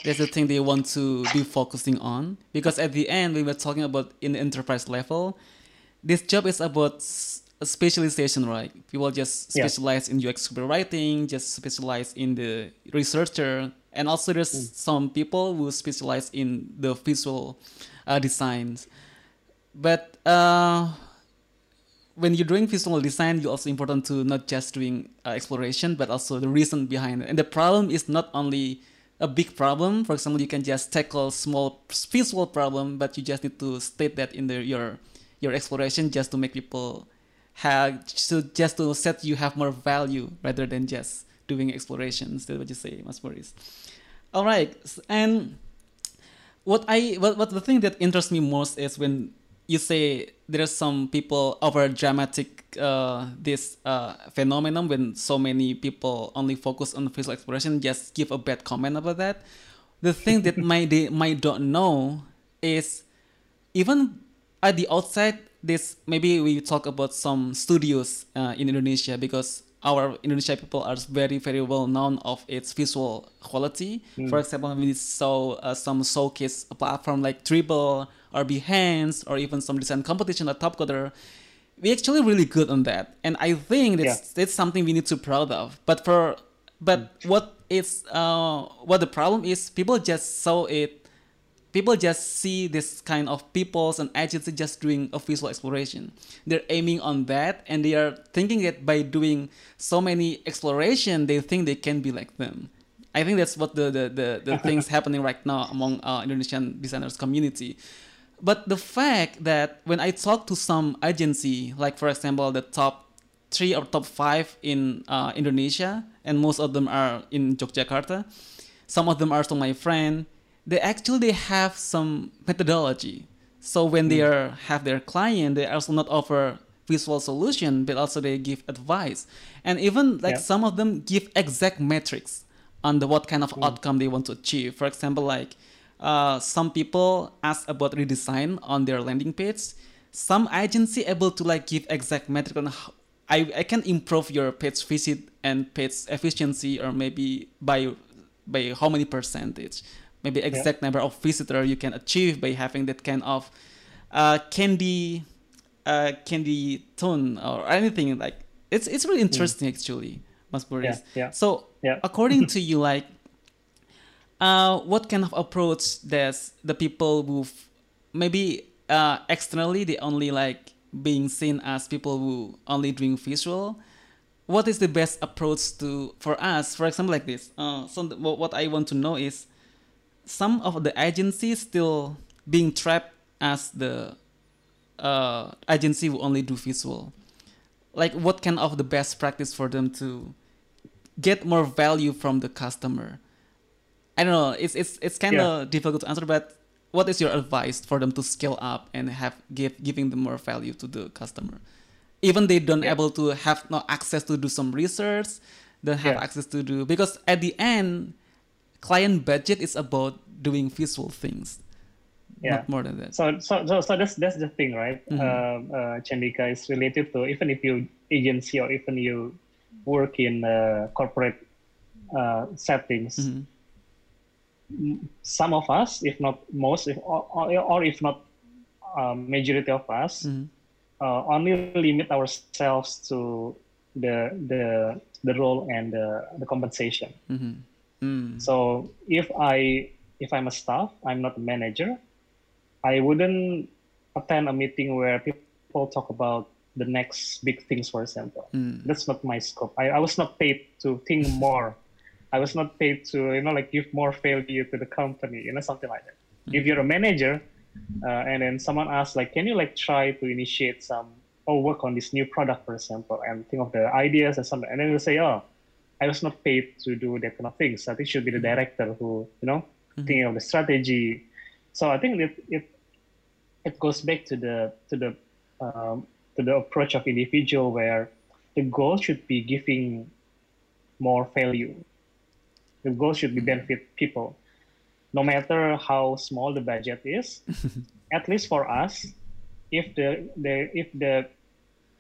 That's the thing they want to be focusing on. Because at the end, we were talking about in the enterprise level, this job is about specialization, right? People just specialize yeah. in UX writing, just specialize in the researcher, and also there's mm. some people who specialize in the visual uh, designs. But uh, when you're doing visual design you're also important to not just doing uh, exploration but also the reason behind it. And the problem is not only a big problem. For example you can just tackle small visual problem but you just need to state that in the, your your exploration just to make people have to just to set you have more value rather than just doing explorations. That's what you say, Mas Boris. All right, and what I what, what the thing that interests me most is when you say there's some people over dramatic uh, this uh, phenomenon when so many people only focus on physical exploration just give a bad comment about that the thing that might they might don't know is even at the outside this maybe we talk about some studios uh, in indonesia because our Indonesia people are very very well known of its visual quality. Mm. For example, we saw uh, some showcase platform like Dribbble or Behance or even some design competition like Topcoder. We actually really good on that, and I think that's yeah. that's something we need to proud of. But for but mm. what is uh, what the problem is, people just saw it people just see this kind of peoples and agencies just doing a visual exploration. They're aiming on that, and they are thinking that by doing so many exploration, they think they can be like them. I think that's what the the, the, the things happening right now among uh, Indonesian designers community. But the fact that when I talk to some agency, like for example the top three or top five in uh, Indonesia, and most of them are in Yogyakarta, some of them are also my friend they actually they have some methodology. So when mm. they are have their client, they also not offer visual solution, but also they give advice, and even like yeah. some of them give exact metrics on the what kind of mm. outcome they want to achieve. For example, like uh, some people ask about redesign on their landing page. Some agency able to like give exact metric on how I, I can improve your page visit and page efficiency or maybe by by how many percentage maybe exact yeah. number of visitor you can achieve by having that kind of uh, candy uh, candy tone or anything like it's it's really hmm. interesting mm. actually Mas Boris. Yeah, yeah. So yeah. according to you like uh, what kind of approach does the people who maybe uh, externally they only like being seen as people who only doing visual what is the best approach to for us for example like this uh, so what i want to know is some of the agencies still being trapped as the uh, agency who only do visual. Like, what kind of the best practice for them to get more value from the customer? I don't know. It's it's it's kind of yeah. difficult to answer, but what is your advice for them to scale up and have give giving them more value to the customer? Even they don't yeah. able to have no access to do some research, don't have yeah. access to do because at the end client budget is about doing visual things yeah. not more than that so so so, so that's that's the thing right mm-hmm. uh, uh, chandika is related to even if you agency or even you work in uh, corporate uh, settings mm-hmm. some of us if not most if, or, or if not um, majority of us mm-hmm. Uh, only limit ourselves to the the the role and the, the compensation mm-hmm. Mm. So if I if I'm a staff, I'm not a manager, I wouldn't attend a meeting where people talk about the next big things, for example. Mm. That's not my scope. I, I was not paid to think more. I was not paid to, you know, like give more value to the company, you know, something like that. Mm. If you're a manager, uh, and then someone asks, like, can you like try to initiate some or work on this new product, for example, and think of the ideas and something, and then you say, oh, I was not paid to do that kind of things. I think it should be the director who, you know, mm-hmm. thinking of the strategy. So I think it it it goes back to the to the um, to the approach of individual where the goal should be giving more value. The goal should be benefit people, no matter how small the budget is. at least for us, if the the if the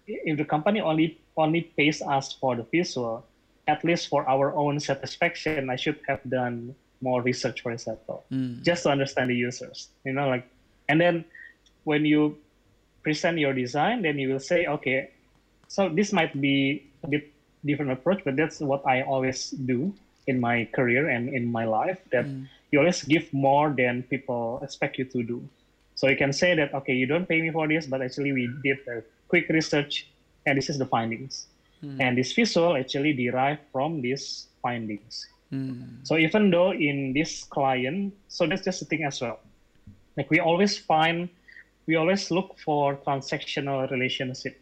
if the company only only pays us for the visual, at least for our own satisfaction, I should have done more research, for example, mm. just to understand the users. You know, like, and then when you present your design, then you will say, okay, so this might be a bit different approach, but that's what I always do in my career and in my life. That mm. you always give more than people expect you to do. So you can say that, okay, you don't pay me for this, but actually we did a quick research, and this is the findings Mm. And this visual actually derived from these findings. Mm. So even though in this client, so that's just a thing as well. Like we always find, we always look for transactional relationship.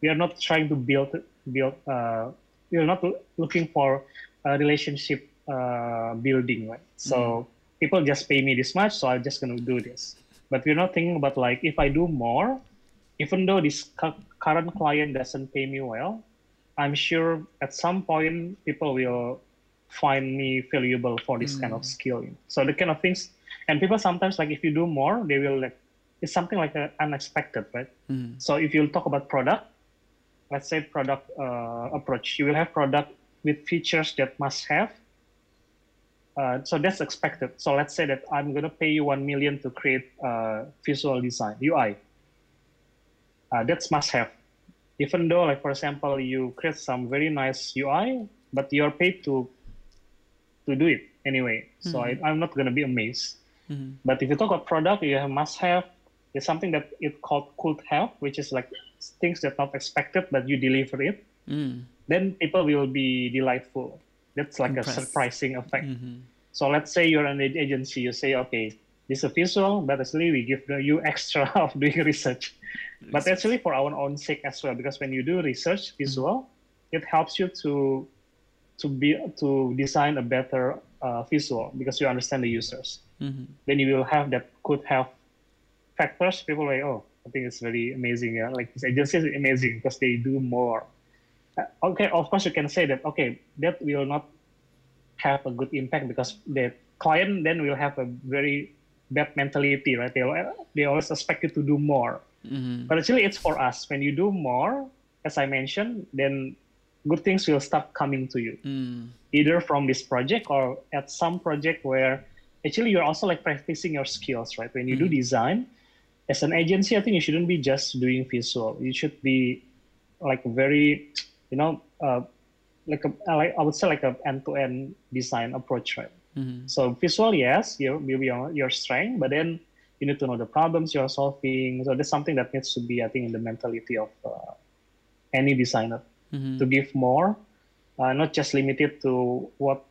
We are not trying to build, build. Uh, we are not looking for a relationship uh, building, right? So mm. people just pay me this much, so I'm just gonna do this. But we're not thinking about like if I do more, even though this current client doesn't pay me well, I'm sure at some point people will find me valuable for this mm. kind of mm. skill. So the kind of things, and people sometimes like if you do more, they will like it's something like a, unexpected, right? Mm. So if you talk about product, let's say product uh, approach, you will have product with features that must have. Uh, so that's expected. So let's say that I'm gonna pay you one million to create uh, visual design UI. Uh, that's must have even though like for example you create some very nice ui but you're paid to to do it anyway mm-hmm. so I, am not going to be amazed Mm-hmm. But if you talk about product, you have must have. There's something that it called could have, which is like things that not expected, but you deliver it. Mm. Then people will be delightful. That's like Impressed. a surprising effect. Mm-hmm. So let's say you're an agency, you say, okay, this is a visual, but actually we give you extra of doing research. But actually for our own sake as well, because when you do research visual, it helps you to to be to design a better uh, visual because you understand the users. Mm-hmm. Then you will have that could have factors. People like, oh, I think it's very amazing. Yeah, like this agency is amazing because they do more. Uh, okay, of course you can say that. Okay, that will not have a good impact because the client then will have a very bad mentality, right? They they always expect you to do more. Mm-hmm. But actually, it's for us. When you do more, as I mentioned, then good things will start coming to you, mm. either from this project or at some project where actually you're also like practicing your skills, right? When you mm. do design, as an agency, I think you shouldn't be just doing visual. You should be like very, you know, uh, like a, like I would say like a end-to-end design approach, right? Mm-hmm. So visual, yes, you will be your, your strength, but then you need to know the problems you're solving. So that's something that needs to be, I think, in the mentality of uh, any designer mm-hmm. to give more, uh, not just limited to what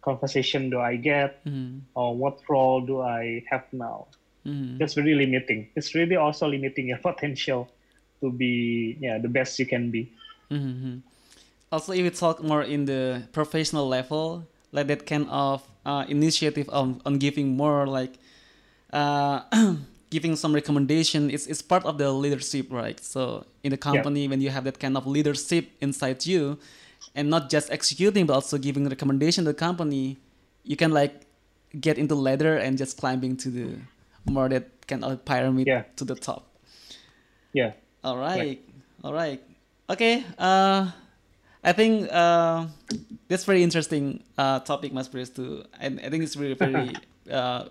conversation do I get mm-hmm. or what role do I have now. Mm-hmm. That's really limiting. It's really also limiting your potential to be yeah the best you can be. Mm-hmm. Also, if we talk more in the professional level, like that kind of uh, initiative on, on giving more like uh, giving some recommendation is, is part of the leadership right so in the company yeah. when you have that kind of leadership inside you and not just executing but also giving recommendation to the company you can like get into ladder and just climbing to the more that kind of pyramid yeah. to the top yeah all right all right okay uh I think uh, that's very interesting uh, topic, Mas too. And I think it's really very uh,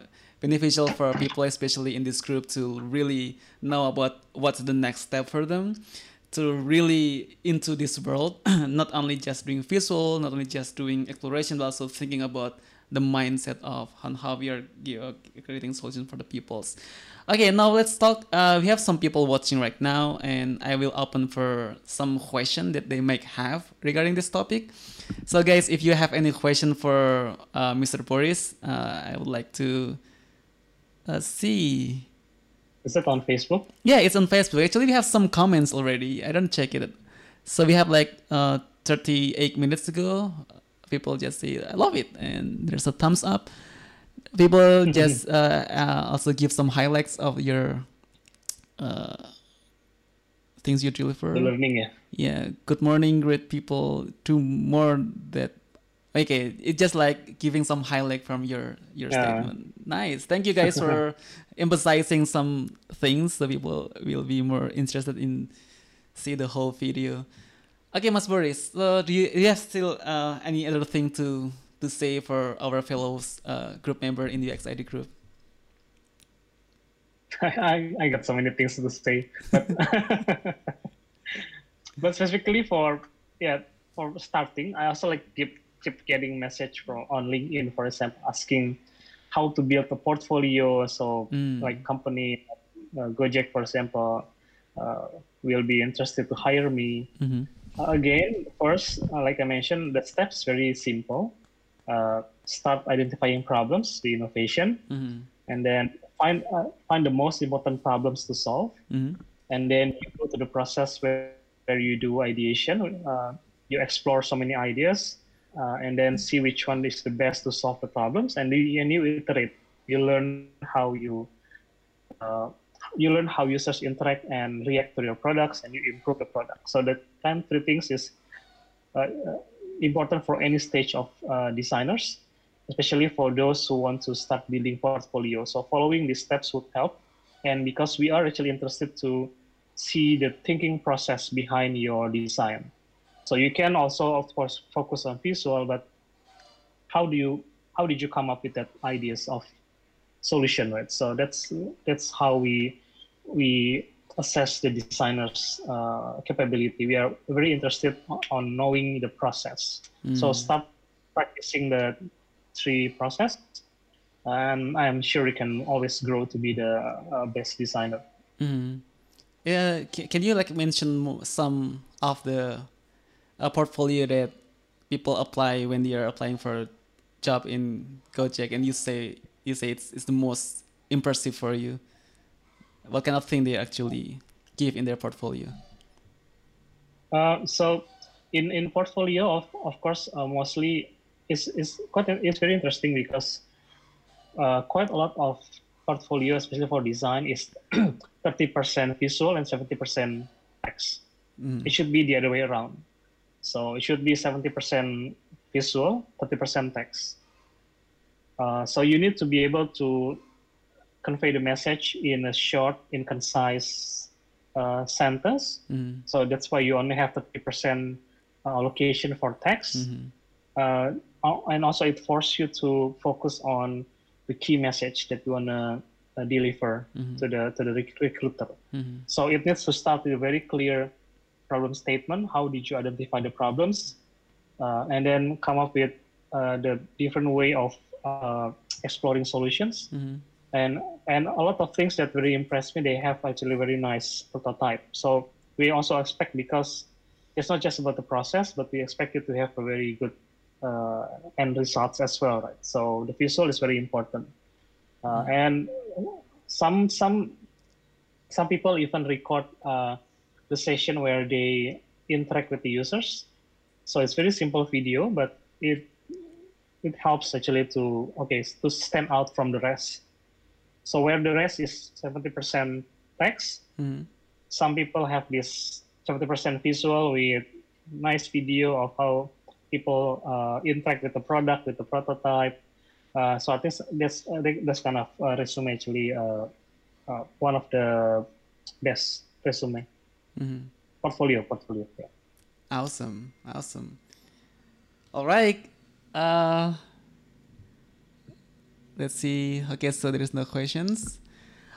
beneficial for people, especially in this group, to really know about what's the next step for them, to really into this world, not only just doing visual, not only just doing exploration, but also thinking about the mindset of how we are creating solutions for the peoples. Okay, now let's talk. Uh, we have some people watching right now, and I will open for some question that they might have regarding this topic. So, guys, if you have any question for uh, Mr. Boris, uh, I would like to uh, see. Is it on Facebook? Yeah, it's on Facebook. Actually, we have some comments already. I don't check it. So we have like uh, 38 minutes ago. People just say, "I love it," and there's a thumbs up people just uh, uh, also give some highlights of your uh, things you deliver. The learning, yeah. Yeah. Good morning, great people. Do more that. Okay, it's just like giving some highlight from your your yeah. statement. Nice. Thank you guys for emphasizing some things so people will be more interested in see the whole video. Okay, Mas Boris. So do you, do you have still uh, any other thing to to say for our fellow uh, group member in the XID group? I, I got so many things to say, but, but specifically for yeah for starting, I also like keep keep getting message from on LinkedIn, for example, asking how to build a portfolio. So mm. like company uh, Gojek, for example, uh, will be interested to hire me. Mm-hmm. Uh, again, first, uh, like I mentioned, the steps very simple uh, start identifying problems, the innovation, mm-hmm. and then find uh, find the most important problems to solve, mm-hmm. and then you go to the process where, where you do ideation. Uh, you explore so many ideas, uh, and then see which one is the best to solve the problems, and, you, and you iterate. You learn how you uh, you learn how users interact and react to your products, and you improve the product. So the time three things is uh, important for any stage of uh, designers, especially for those who want to start building portfolio. So following these steps would help. And because we are actually interested to see the thinking process behind your design. So you can also, of course, focus on visual, but how do you how did you come up with that ideas of solution, right? So that's that's how we we assess the designer's uh, capability. We are very interested on knowing the process. Mm. So start practicing the three process. and I'm sure you can always grow to be the uh, best designer. Mm-hmm. Yeah, can, can you like mention some of the uh, portfolio that people apply when they are applying for a job in Gojek, and you say you say it's it's the most impressive for you? What kind of thing they actually give in their portfolio? Uh, so, in in portfolio, of of course, uh, mostly is is quite it's very interesting because uh, quite a lot of portfolio, especially for design, is 30% visual and 70% text. Mm. It should be the other way around. So it should be 70% visual, 30% text. Uh, so you need to be able to convey the message in a short, in concise uh, sentence. Mm. So that's why you only have 30% allocation for text. Mm-hmm. Uh, and also it forces you to focus on the key message that you want to uh, deliver mm-hmm. to the to the recruiter. Mm-hmm. So it needs to start with a very clear problem statement. How did you identify the problems, uh, and then come up with uh, the different way of uh, exploring solutions. Mm-hmm. And and a lot of things that really impressed me. They have actually very nice prototype. So we also expect because it's not just about the process, but we expect it to have a very good uh, end results as well, right? So the visual is very important, uh, mm-hmm. and some some some people even record uh, the session where they interact with the users. So it's very simple video, but it it helps actually to okay to stand out from the rest. So where the rest is seventy percent text, mm-hmm. some people have this seventy percent visual with nice video of how people uh, interact with the product, with the prototype. Uh, so I think that's that's kind of uh, resume actually uh, uh, one of the best resume mm-hmm. portfolio portfolio. Yeah. Awesome, awesome. All right. Uh, let's see. Okay, so there is no questions.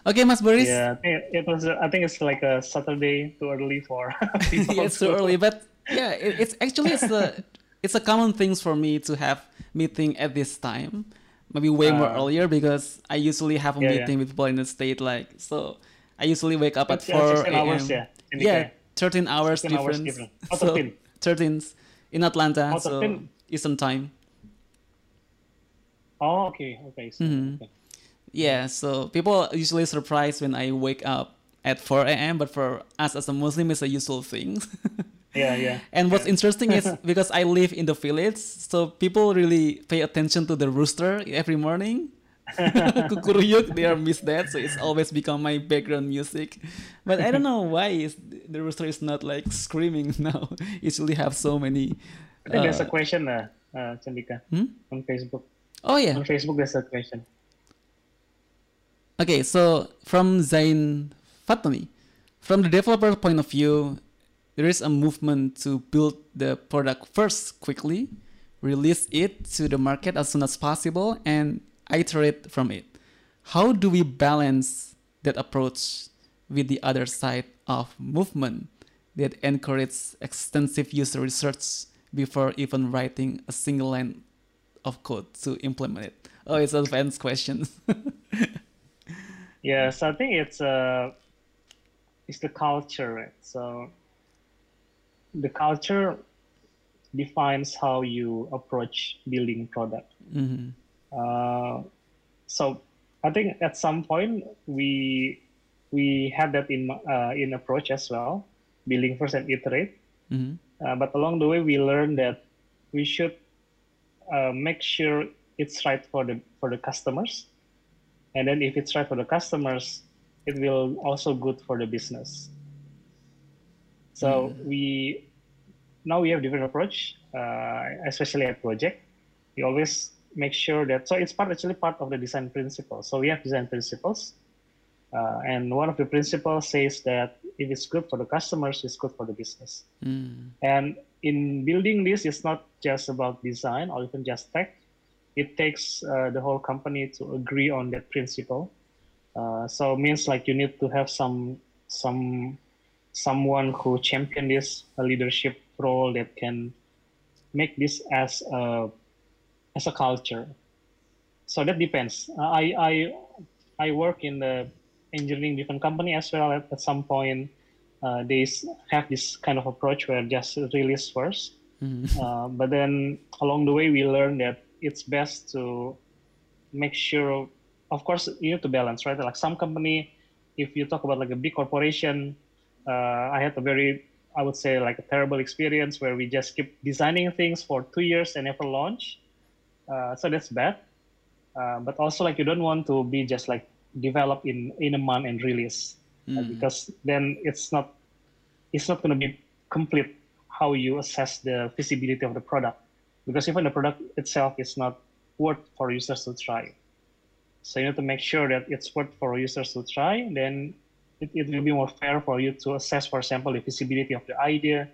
Okay, Mas Boris. Yeah, I think it was. I think it's like a Saturday too early for. yeah, it's too early, but yeah, it, it's actually it's a it's a common thing for me to have meeting at this time maybe way uh, more earlier because i usually have a yeah, meeting yeah. with people in the state like so i usually wake up at 4 a.m yeah, yeah 13 hours difference. hours so 13. 13 in atlanta oh, so eastern time. Oh okay okay, so, mm-hmm. okay. Yeah so people usually surprised when i wake up at 4 a.m but for us as a muslim it's a usual thing. Yeah yeah and what's yeah. interesting is because i live in the village so people really pay attention to the rooster every morning kukuruyuk they are miss that so it's always become my background music. But i don't know why is the rooster is not like screaming now. It usually have so many i think uh, there's a uh, question uh, uh Chandika, hmm? on facebook. Oh yeah. On facebook there's a question. Okay so from zain fatami from the developer point of view there is a movement to build the product first quickly, release it to the market as soon as possible, and iterate from it. How do we balance that approach with the other side of movement that encourages extensive user research before even writing a single line of code to implement it? Oh, it's an advanced question. yes, I think it's uh, it's the culture, right? So the culture defines how you approach building product. Mm-hmm. Uh, so I think at some point we we had that in uh, in approach as well, building first and iterate. Mm-hmm. Uh, but along the way, we learned that we should uh, make sure it's right for the for the customers, and then if it's right for the customers, it will also good for the business. So mm. we now we have different approach, uh, especially at project. We always make sure that so it's part actually part of the design principles. So we have design principles, uh, and one of the principles says that if it's good for the customers, it's good for the business. Mm. And in building this, it's not just about design or even just tech. It takes uh, the whole company to agree on that principle. Uh, so it means like you need to have some some someone who champion this a leadership role that can make this as a as a culture so that depends. Uh, I I I work in the engineering different company as well. At, at some point, uh, they have this kind of approach where just release 1st mm-hmm. uh, but then along the way, we learn that it's best to make sure. Of course, you need to balance, right? Like some company, if you talk about like a big corporation, uh, I had a very I would say like a terrible experience where we just keep designing things for two years and never launch. Uh, so that's bad. Uh, but also like you don't want to be just like develop in in a month and release mm. uh, hmm. because then it's not it's not going to be complete how you assess the feasibility of the product because even the product itself is not worth for users to try. So you need to make sure that it's worth for users to try. Then it, it will be more fair for you to assess, for example, the feasibility of the idea,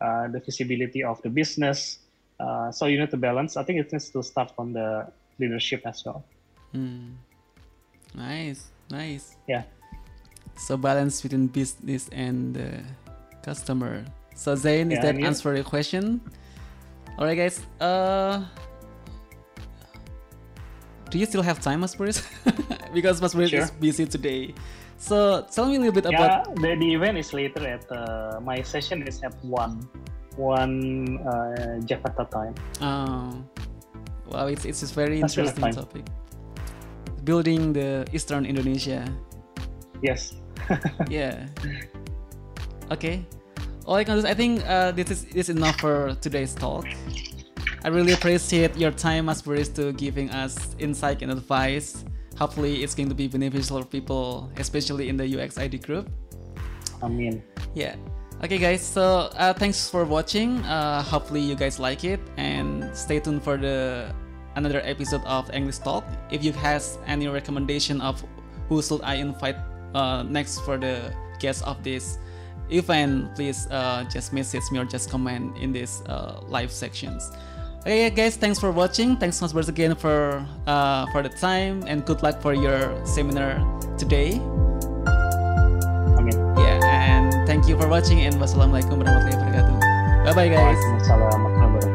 uh, the feasibility of the business. Uh, so you need to balance. I think it needs to start from the leadership as well. Mm. Nice, nice. Yeah. So balance between business and the customer. So Zain, yeah, is that answer your question? All right, guys. Uh, do you still have time, Mas because Mas sure. is busy today. So tell me a little bit yeah, about. the, the event is later at uh, my session is at one, one uh, Jakarta time. Oh, wow! It's it's a very That's interesting topic. Building the Eastern Indonesia. Yes. yeah. Okay. All I can do is I think uh, this is this is enough for today's talk. I really appreciate your time, as to giving us insight and advice hopefully it's going to be beneficial for people, especially in the UX ID group. I mean, yeah. Okay, guys. So uh, thanks for watching. Uh, hopefully you guys like it, and stay tuned for the another episode of English Talk. If you has any recommendation of who should I invite uh, next for the guest of this event, please uh, just message me or just comment in this uh, live sections. Okay, guys, thanks for watching. Thanks much again for uh, for the time and good luck for your seminar today. Thank you for watching and wassalamualaikum warahmatullahi wabarakatuh. Bye bye, guys. Waalaikumsalam warahmatullahi wabarakatuh.